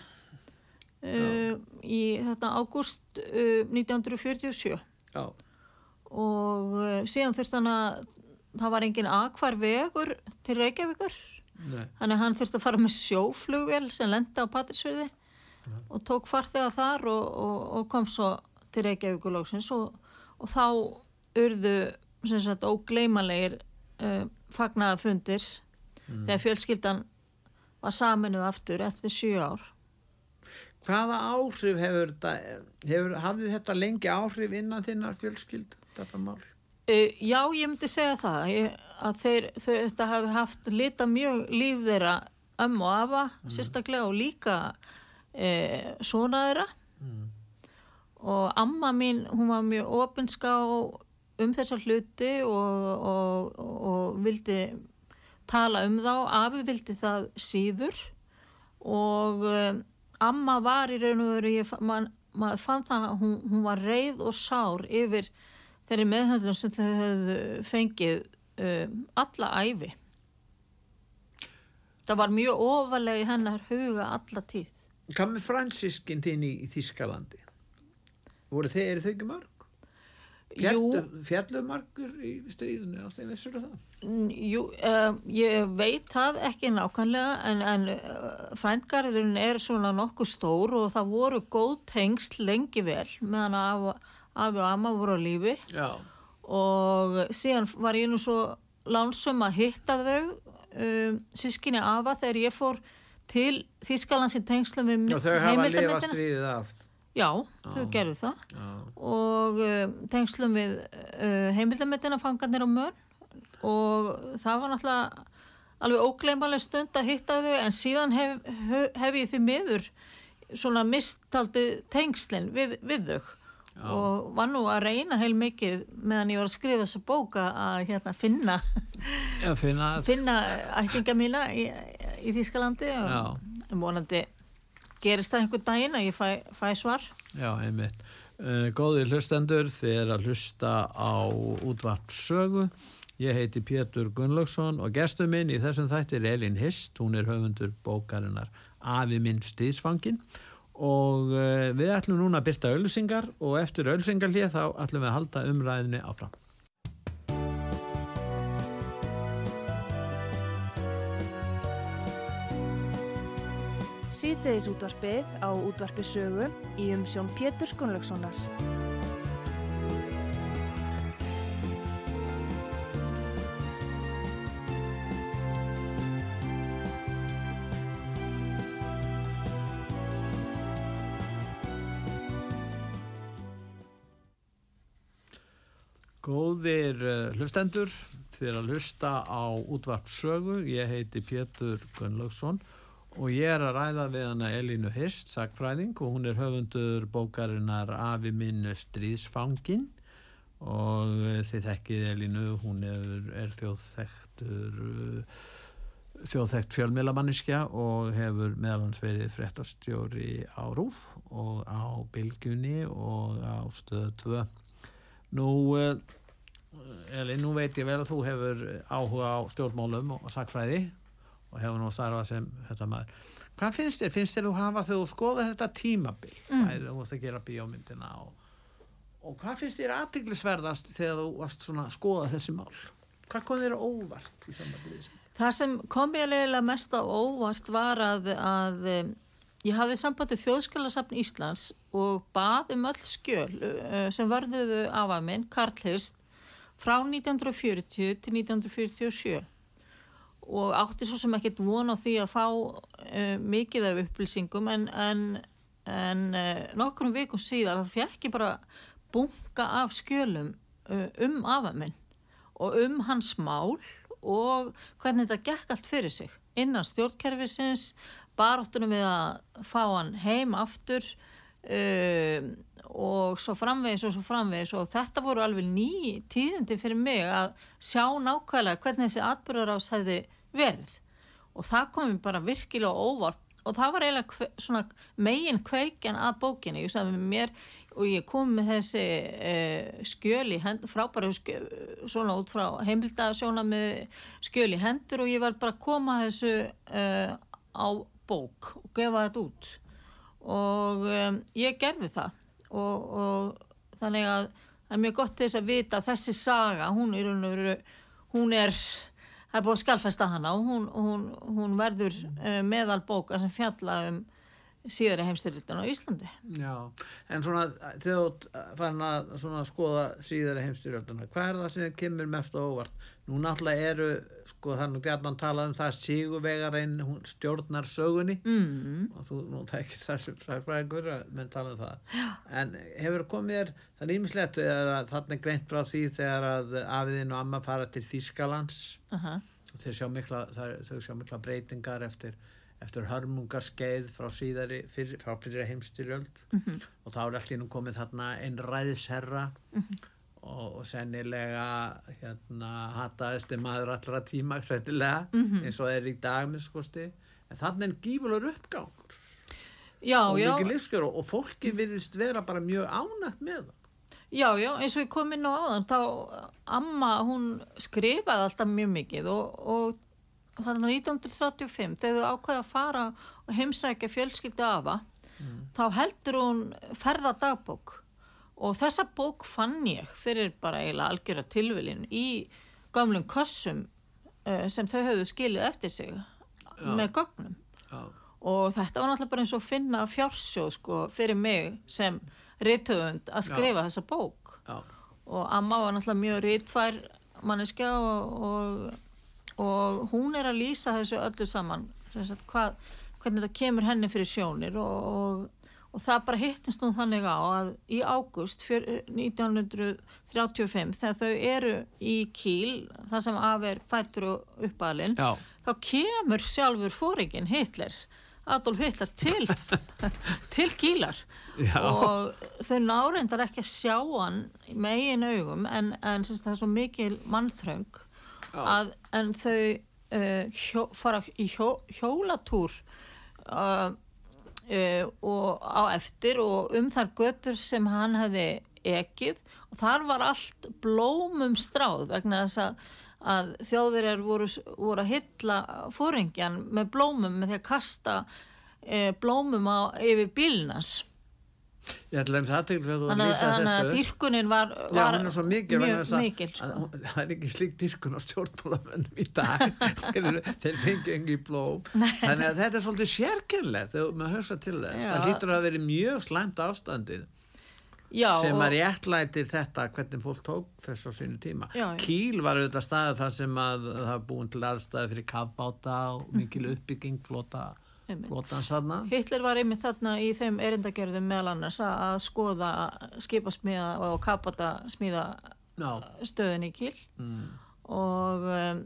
uh, í þetta ágúst uh, 1947 já, og uh, síðan þurfti hann að það var engin akvar vegur til Reykjavíkur. Nei, þannig að hann þurfti að fara með sjóflugvél sem lenda á Patrísferði og tók farþega þar og, og, og kom svo til Reykjavíkur lóksins og, og þá urðu sem sagt ógleymanlegir uh, fagnaðafundir þegar fjölskyldan var saminuð aftur eftir sjö ár. Hvaða áhrif hefur þetta hefur, hafði þetta lengi áhrif innan þinnar fjölskyld þetta mál? Uh, já, ég myndi segja það ég, að þeir, þau, þetta hafi haft lita mjög líf þeirra ömmu og afa, sérstaklega og líka uh, svona þeirra. Og amma mín, hún var mjög opinská um þessar hluti og, og, og vildi tala um þá, afi vildi það síður. Og um, amma var í raun og veru, maður fann það, að hún, hún var reið og sár yfir þeirri meðhöndlum sem þau hefðu fengið um, alla æfi. Það var mjög ofalega í hennar huga alla tíð. hvað með fransiskin þín í, Þískalandi voru þeir, eru þau ekki mörg? Fjallu, fjallumarkur í stríðinu á þeim vissur það? Jú, uh, ég veit það ekki nákvæmlega en, en uh, frændgarðurinn er svona nokkuð stór og það voru góð tengsl lengi vel meðan af, af og amma voru á lífi Já. og síðan var ég nú svo lánsum að hitta þau um, sískinni afa þegar ég fór til Þískalands í tengslum við Og þau hafa lifað stríðið aft. Já, þau gerðu það. Já. og um, tengslum við uh, heimildamöndina fangarnir á mönn og það var náttúrulega alveg ógleymaleg stund að hitta þau en síðan hef, hef, hef ég því miður svona mistaldi tengslinn við, við þau. Já. og var nú að reyna heil mikið meðan ég var að skrifa þessa bóka að hérna, finna, Já, finna ættinga mína í, í Þískalandi og vonandi gerist það einhver daginn að ég fæ, fæ svar Já, einmitt. Uh, góði hlustendur, þið er að hlusta á útvart sögu. Ég heiti Pétur Gunnlaugsson og gestur minn í þessum þætti er Elin Hist. Hún er höfundur bókarinnar Afi minn stíðsfangin og uh, við ætlum núna að byrta ölsingar og eftir ölsingarlið þá ætlum við að halda umræðinni áfram. Síðdeðis útvarpið á útvarpi sögu í umsjón Pétur Skunlökssonar. Góðir uh, hlustendur, þið er að hlusta á útvart sögu. Ég heiti Pétur Gunnlaugsson og ég er að ræða við hana Elínu Hirst, sagfræðing og hún er höfundur bókarinnar Afi minn stríðsfangin og uh, þið þekkið Elínu, hún er, er þjóðþektur uh, þjóðþekkt fjölmiðlamanniskja og hefur meðalans verið fréttastjóri á Rúf og á Bilgjunni og á stöðu 2 Nú, uh, Elin, nú veit ég vel að þú hefur áhuga á stjórnmálum og sakfræði og hefur nú starfað sem þetta maður. Hvað finnst þér? Finnst þér þú hafa þegar þú skoða þetta tímabil? Mm. Æði, þú varst að gera bíómyndina og, og hvað finnst þér aðtiklisverðast þegar þú varst svona að skoða þessi mál? Hvað kom þér óvart í sambandi við þessi mál? Það sem kom ég leiðilega mest á óvart var að, að um, ég hafði sambandið þjóðskjálasafn Íslands og bað um öll skjöl uh, sem varðuðu af að minn, Karl Hirst, frá 1940 til 1947 og átti svo sem ekkert von á því að fá uh, mikið af upplýsingum en, en, en uh, nokkrum vikum síðar það fekk ég bara bunga af skjölum uh, um af að minn og um hans mál og hvernig þetta gekk allt fyrir sig. Innan stjórnkerfisins baráttunum við að fá hann heim aftur um, og svo framvegis og svo framvegis og þetta voru alveg ný tíðindi fyrir mig að sjá nákvæmlega hvernig þessi atbyrðarás hefði verið. Og það kom mér bara virkilega óvart. Og það var eiginlega kve, svona megin kveikjan að bókinni, ég sagði mér og ég kom með þessi skjöl í hendur, frábæra skjöl, svona út frá heimildasjóna með skjöl í hendur og ég var bara að koma þessu uh, á bók og gefa þetta út og um, ég gerði það. Og, og þannig að það er mjög gott þess að vita að þessi saga, hún er, hún er, það er búið að skjálfesta hana og hún, hún, hún verður uh, meðal bóka sem fjalla um síðari heimstyrlutin á Íslandi. Já, en svona þegar þú fann að svona skoða síðari heimstyrlutina, hvað er það sem kemur mest á óvart? Nú náttúrulega eru, sko þannig að hann talað um það síguvegarinn, hún stjórnar sögunni Mm. og þú nú þekkir það sem fræðingur að menn tala um það. Já. En hefur komið þér, það er ímislegt þarna er greint frá því þegar að afiðinn og amma fara til Þýskalands Uh og þeir sjá mikla, það, þau sjá mikla breytingar eftir, eftir hörmungarskeið frá síðari, fyrir, frá fyrir heimstyrjöld Mhm. og þá er allir nú komið þarna einn ræðisherra og, og sennilega hérna hataðist maður allra tíma sennilega eins og er í dag með skosti en þannig er gífurlegur uppgangur. Já, og mikið lífskjör og, og fólki virðist vera bara mjög ánægt með það. Já, já, eins og ég kom inn á áðan, þá amma, hún skrifaði alltaf mjög mikið og, og þannig 1935, þegar þau ákveða að fara og heimsækja fjölskyldu afa, þá heldur hún ferða dagbók og þessa bók fann ég fyrir bara eiginlega algjörða tilvilin í gamlum kossum uh, sem þau höfðu skilið eftir sig með gögnum. Já. og þetta var náttúrulega bara eins og finna fjársjóð sko fyrir mig sem rithöfund að skrifa þessa bók. Já. og amma var náttúrulega mjög rithfær manneskja og, og, og hún er að lýsa þessu öllu saman hvað, hvernig þetta kemur henni fyrir sjónir og, og, og það bara hittist nú þannig á að í águst 1935 þegar þau eru í Kíl það sem af er fættur og uppalinn þá kemur sjálfur fóringin Hitler Adolf Hitler til <laughs> til Kílar. Já. og þau náreindar ekki að sjá hann með eigin augum en, en það er svo mikil mannþröng að, en þau uh, hjó, fara í hjó, hjólatúr uh, uh, og á eftir og um þar götur sem hann hefði ekið. Og þar var allt blómum stráð vegna þess að, að þjóðverjar voru, voru að hylla fóringjan með blómum með því að kasta eh, blómum á, yfir bílnars Ég ætla að aðtegla að þú að að- lýsa þannig að þessu. dýrkunin var, Já, var svo mikil, mjög mikil sko. það er ekki slík dyrkun á stjórnmálamönnum í dag <laughs> þeir fengi engi blóm þannig að þetta er svolítið sérkennlegt þegar maður hörsa til þess Já. það hlýtur að vera mjög slæmt ástandið Já, sem að réttlætir þetta hvernig fólk tók þess á sínu tíma Já, já. Kíl var auðvitað staðið það sem að það búin til aðstæði fyrir kafbáta og mikil uppbygging flota, Flotans þarna. Hitler var einmitt þarna í þeim erindagjörðum meðal annars að, skoða skipasmíða og kapata smíða Já, stöðin í Kíl mm. og, um,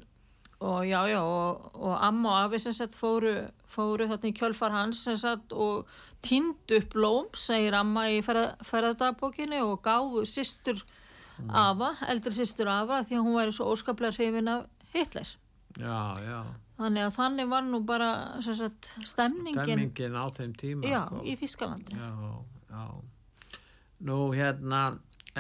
og já, já og, og amma og afi sem sagt fóru, fóru þarna í kjölfar hans sem sagt og týndu upp blóm, segir amma í ferðardagbókinni og gáfu systur afa, eldri systur afa því að hún væri svo óskaplega hrifin af Hitler. já, já Þannig að þannig var nú bara sagt, stemningin Demmingin á þeim tíma já, sko. í Þískalandi. Já, já. Nú hérna,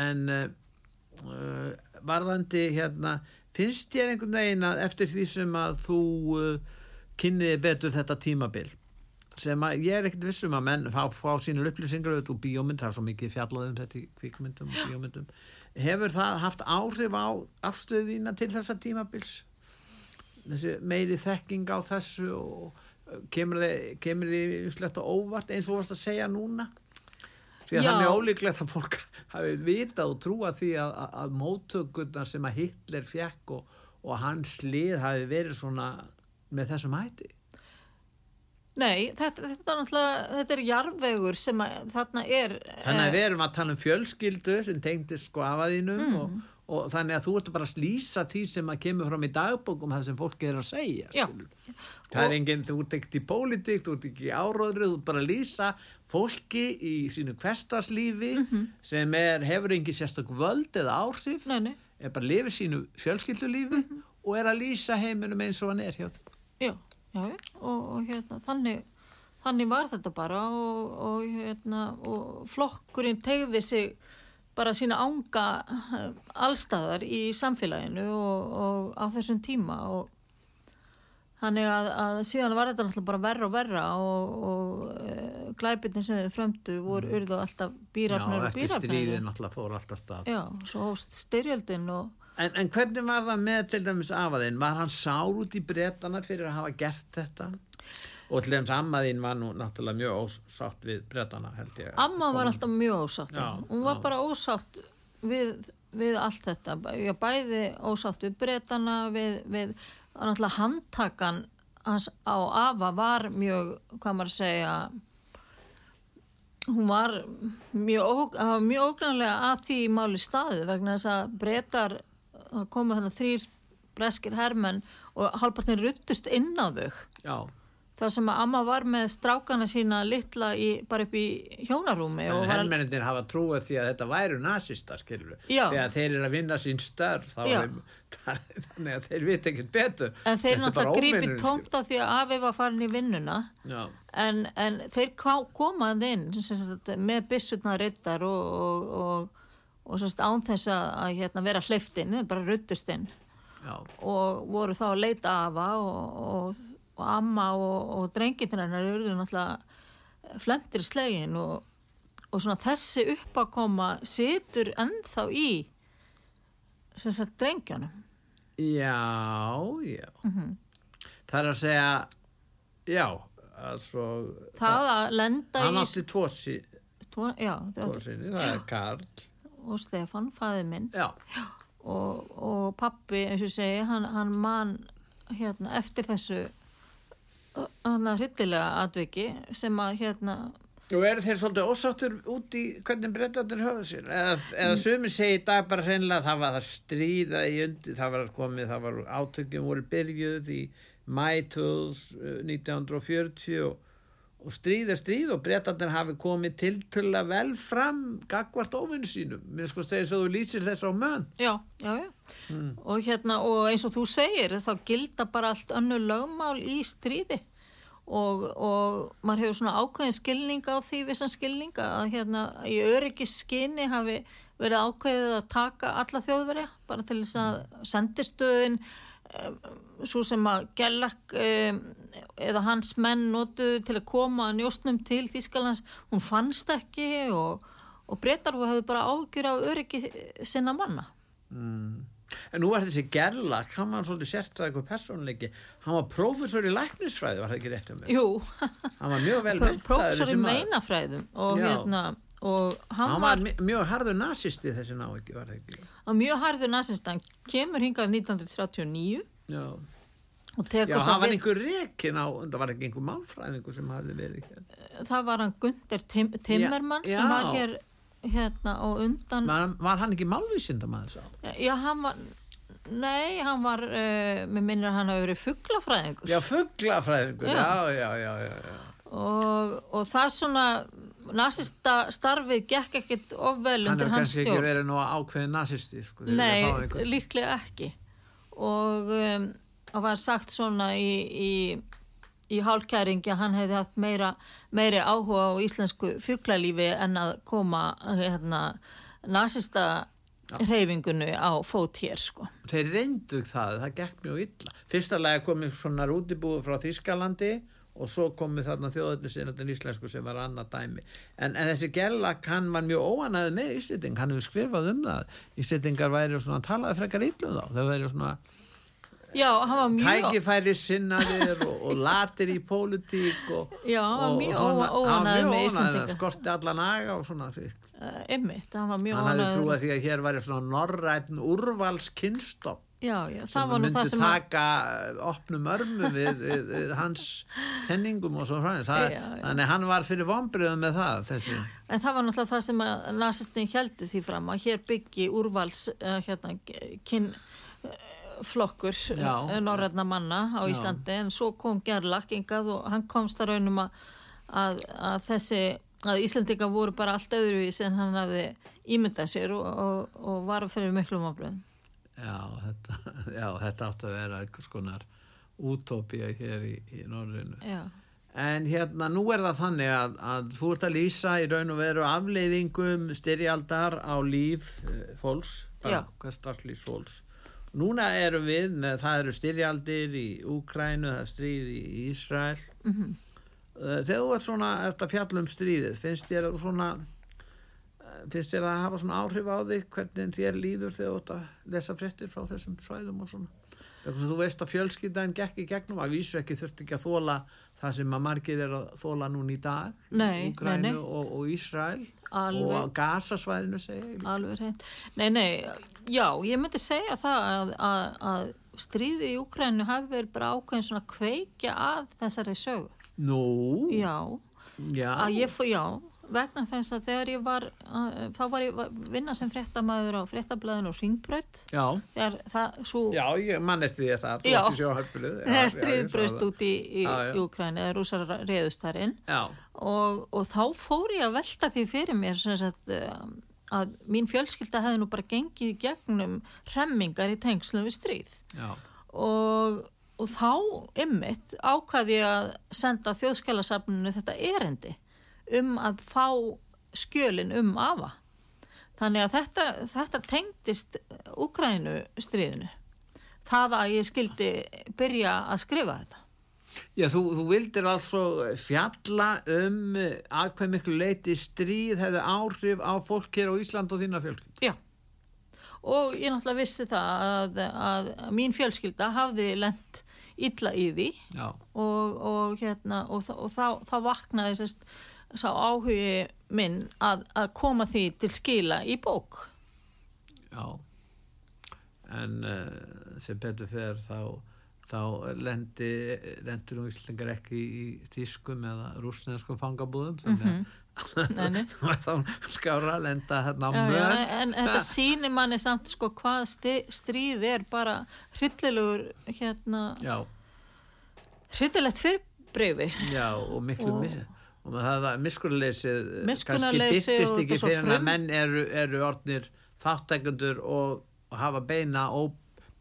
en uh, varðandi hérna, finnst þér einhvern veginn að eftir því sem að þú uh, kynniði betur þetta tímabil sem að ég er ekkert vissum að menn fá, fá sínur upplýsingar úr bíómynd, það er svo mikið fjallað um þetta í kvikmyndum og bíómyndum hefur það haft áhrif á afstöðina til þessa tímabils þessi meiri þekking á þessu og uh, kemur þið, kemur þið slett og óvart eins og þú varst að segja núna? Því að þannig ólíklegt að fólk <laughs> hafi vitað og trúa því að, að, að móttökurnar sem að Hitler fjekk og, og hans lið hafi verið svona með þessum hætti? Nei, þetta, þetta er náttúrulega, þetta er jarðvegur sem að, þarna er... þannig að eh, við erum að tala um fjölskyldu sem tengdist sko afaðínum Mm. og, og þannig að þú ert bara að slýsa því sem að kemur fram í dagbókum það sem fólk er að segja það er enginn, þú ert ekkert í pólitík þú ert ekki í áróðri, þú ert bara að lýsa fólki í sínu hverstarslífi Mhm. sem er, hefur engin sérstök völd eða áhrif Nei, nei, er bara að lifa sínu fjölskyldulífi Mhm. og er að lýsa heiminum eins og hann er hjá já, já, já, og, og hérna, þannig, þannig var þetta bara og, og hérna, og flokkurinn tegði sig bara sína ánga eh, allstaðar í samfélaginu og, og á þessum tíma og þannig að, að síðan var þetta náttúrulega bara verra og verra og, og uh, glæbirni sem þið frömdu voru urðu alltaf bírafnir Mm. Já, og eftir bírafnir stríðin alltaf fór alltaf stað Já, svo hóst styrjöldin og En, en hvernig var það með til dæmis afaðinn? Var hann sár út í bretana fyrir að hafa gert þetta? Og til dæmis ammaðinn var nú náttúrulega mjög ósátt við bretana held ég. Amma var alltaf mjög ósátt Já, hún var já. bara ósátt við, við allt þetta Já, bæði ósátt við breytana við, við náttúrulega handtakan hans á Ava var mjög, hvað maður að segja hún var mjög, mjög ógrannlega að því máli staðið vegna þess að breytar það komu þannig þrýr breskir hermenn og hálpartin ruttust inn á þau Já, Það sem að amma var með strákana sína litla í, bara upp í hjónarúmi en var, hermennir hafa trúið því að þetta væru nazistar, skilur. Þegar þeir eru að vinna sín störf, þá <laughs> er þannig að þeir viti ekkert betur. en þeir náttúrulega grípi tómt af því að afi var farin í vinnuna. En, en þeir komað inn sagt, með byssutna ryttar og, og, og, og sagt, án þess að, að hérna, vera hleyftinn, þeir bara ruttust inn. Já, og voru þá að leita afa og, og, amma og, og drengitin hennar eru náttúrulega flemtir slegin og, og svona þessi uppakoma situr ennþá í sem sagt drengjónum Já, já. Mhm. Það er að segja, já, altså, það að lenda hann í átti tvo, sí, tvo, já, tvo sinni, það er Karl. og Stefan, fæðið minn Já, og, og pappi, eins og segi, hann, hann man hérna, eftir þessu hryllilega atviki sem að hérna og eru þeir svolítið ósáttur út í hvernig breytandur höfðu sér? Eða, eða sumi segi í dag bara hreinlega að það var það stríða í undi, það var komið, það var átökjum voru byrjuð í mæ 1940 og, og stríð er stríð og breytandur hafi komið til til að vel fram gagvart óvinnu sínum. Mér sko segja svo þú lýsir þess á mönn. já, já, já og hérna, og eins og þú segir þá gilda bara allt önnu lögmál í stríði og, og maður hefur svona ákveðin skilning á því vissan skilning að hérna í öryggisskinni hafi verið ákveðið að taka alla þjóðverja bara til þess að sendistöðin um, svo sem að Gellak um, eða hans menn notuðu til að koma að njóstnum til Þýskalands, hún fannst ekki og, og breytar og hefðu bara ágjur af öryggi sinna manna. En nú var þessi Gerlach, hann var svolítið sérstæðið persónleiki, hann var prófessor í læknisfræði, var það ekki rétt um mig? Jú, Hann var mjög vel prófessor í meinafræðum og Já. hérna og hann, Hann var, var mjög harður nazisti þessi ná ekki, var ekki? var mjög harður nazist hann kemur hingað 1939 Já, Já hann var einhver rekin á, það var ekki einhver málfræðingur sem hafði verið hér. það var hann Gunther Tim, Timmermann Já, sem var hér hérna og undan Var, var hann ekki málvísindamaður sá? já hann var nei hann var uh, með minnir að hann hafi verið fugglafræðingur Já, fugglafræðingur, já, já, já, já, já. og, og það svona nazista starfið gekk ekkit ofvel Hann undir hefur hans kannski ekki stjórn verið nú ákveðin nazisti, sko. Nei, líklega ekki og um, var sagt svona í, í, í hálkæringi að hann hefði haft meira, meiri áhuga á íslensku fuglalífi en að koma hérna, nasista reyfingunni á fót hér sko. Þeir reyndu það, það gekk mjög illa. Fyrsta lega komið svona rútibúið frá Þýskalandi og svo komið þarna þjóðöldinsinnatin íslensku sem var annað dæmi. En, en þessi Gerlach, hann var mjög óanæðið með Ísliting, hann hefur skrifað um það. Íslitingar væri svona, talaði frekar illum þá, þau væri svona Já, hann var mjög tækifæri sinnaðir og, og latir í pólitík og, Já, hann var og, mjög og var með óanæðið, skorti allan aga og svona uh, ymmit, hann var mjög Hann hefði trúið því að hér væri svona norrætn úrvalskinnstopp Já, já, sem var nú myndi það sem að taka uh, opnum örmu við, við, við hans penningum og svo frá þannig hann var fyrir vombriðum með það þessi En það var náttúrulega það sem að nasistin heldur því fram að hér byggi úrvals uh, hérna, kyn uh, flokkur Já. norrætna manna á Já. Íslandi en svo kom Gerlach og hann komst að raunum að, að, að þessi að Íslandinga voru bara allt öðruvís en hann hafði ímyndað sér og, og, og var fyrir miklum áblöðum. Já þetta, <laughs> já, þetta átti að vera einhvers konar útópía hér í, í norðinu Já, en hérna nú er það þannig að, að þú ert að lýsa í raun og veru afleiðingum styrjaldar á líf eh, fólks, bara Já. hverstarslíf fólks núna erum við með það eru styrjaldir í Úkrænu það er stríð í Ísrael Mhm. Eh, þegar þú ert svona ert að fjalla um stríðið finnst þér að svona finnst þér að hafa svona áhrif á þig hvernig þér líður þegar þú ert að lesa fréttir frá þessum svæðum og svona þegar þú veist að fjölskyldaðin gekk í gegnum að vísu ekki þurft ekki að þóla það sem að margir er að þóla núna í dag Nei, í Úkrænu nei, nei. Og, og Ísrael Alveg. og Gasasvæðinu alveg reynd. Nei, nei, já, ég myndi segja það að, að, að stríði í Úkrænu hafi verið bara ákveðin svona kveikja að þessari sögu. Nú, Já, já, að ég fór, já, vegna þess að þegar ég var, uh, þá var ég að vinna sem fréttamaður á fréttablaðinu og ringbraut, já, þegar það, svo, já, ég man eftir því það, þú Já. ert í sjóhörpulu þegar stríð braust út í, í, í Úkrænu, eða rúsar reyðust þar inn. Já, og, og þá fór ég að velta því fyrir mér sem sagt, um, að mín fjölskylda hefði nú bara gengið gegnum hremmingar í tengslum við stríð. Og, og þá ymmit ákvaði ég að senda þjóðskjálasafninu þetta erendi um að fá skjölin um afa. Þannig að þetta, þetta tengdist Úkrænu stríðinu það að ég skildi byrja að skrifa þetta. Já, þú, þú vildir altså fjalla um eh, að hvað miklu leiti stríð hefði áhrif á fólk hér á Ísland og þína fjölskyld. Já, og ég náttúrulega vissi það að, að mín fjölskylda hafði lent illa í því. Og, og, hérna, og, og þá, þá vaknaði sérst, sá áhugi minn að, að koma því til skila í bók. já. En uh, sem betur fer þá, þá lendi, lendir nú Íslingar ekki í tískum eða rúsneskum fangabúðum. Þannig Nei, nei. <laughs> að þá skára að lenda hérna á Já, já, mör. en þetta sýnir manni samt sko hvað stríð er bara hryllilegur hérna, Já, hryllilegt fyrirbreyfi já, og miklu Og- og, og það, það miskunnarleysið kannski Miskunnarleysi byttist ekki fyrir en að frum- menn eru, eru orðnir þáttækundur og, og hafa beina og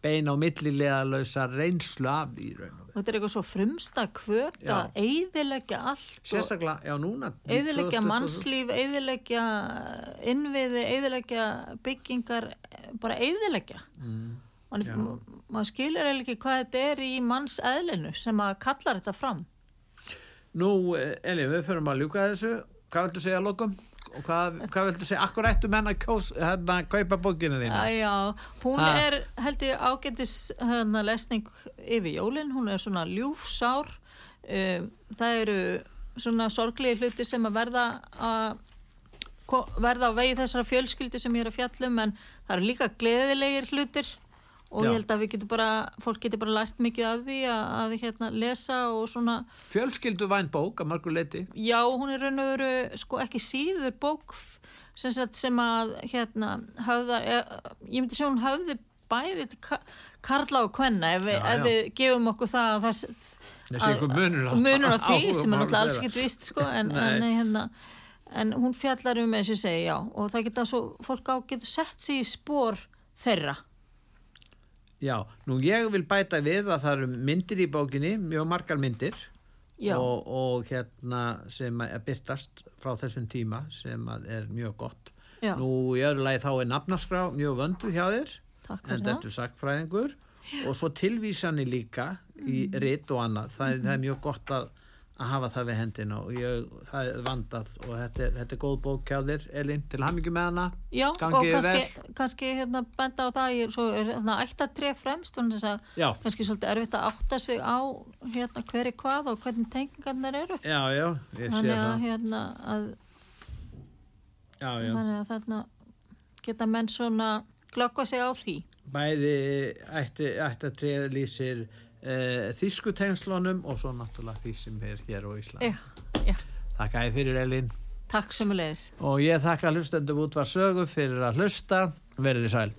beina og millilega lausa reynslu af því raun og veru. þetta er eitthvað svo frumsta kvöt Já. að eyðileggja allt Sérstaklega, já núna 2023. mannslíf, eyðileggja innviði, eyðileggja byggingar, bara eyðileggja mm, maður skilur eiginlega ekki hvað þetta er í manns eðlinu sem að kallar þetta fram Nú, eh, Elín, við förum að ljúka þessu hvað viltu segja að lokum? og hvað, hvað viltu segja, akkur ættu menn að kjós, hérna, kaupa bókina þína? Æ, Já, hún Ha. er held ég ágættis hérna, lesning yfir jólin, hún er svona ljúfsár um, það eru svona sorglegi hluti sem að verða að verða á vegi þessara fjölskyldu sem ég er að fjallum en það eru líka gleðilegir hlutir og Já. ég held að við getum bara fólk getur bara lært mikið af því að, að hérna, lesa og svona Fjölskyldu væn bók að margur leiti Já, hún er raun og veru sko ekki síður bók sem, sem að hérna höfða, e, ég myndi sjá hún höfði bæði karla og kvenna ef, við, Já, ef já. við gefum okkur það að einhver munur <laughs> á- því sem er náttúrulega alls ekki vist sko, en, <laughs> en, hérna, en hún fjallar um eins og segi já og það geta svo, fólk á getur sett sig í spór þeirra Já, nú ég vil bæta við að það eru myndir í bókinni, mjög margar myndir og, og hérna sem að byrtast frá þessum tíma sem er mjög gott. Já. Nú í öðru lagi þá er nafnaskrá mjög vöndu hjá þér, Takk en þetta er sakfræðingur og svo tilvísani líka í Mhm. ritt og annað. Það, er- það er mjög gott að, að hafa það við hendina og ég, það er vandað og þetta er, þetta er góð bók hjá þér, Elín, til hamingi með hana. Já, Gangi og kannski, kannski hérna, benda á það, ég, svo er hérna, ættatré fremst, þannig að kannski svolítið erfitt að átta sig á hérna, hver er hvað og hvernig tengingarnar eru. Já, já, ég sé Þannig að, það. hérna, að, Já, já. þannig að þarna geta menn svona glöggva sig á því. bæði treða lýsir uh, þýskutengslunum og svo náttúrulega því sem er hér á Íslandi. Já, já, Þakka ég fyrir Elín takk sem leiðis. og ég þakka hlustendum út var sögu fyrir að hlusta verið í sæl.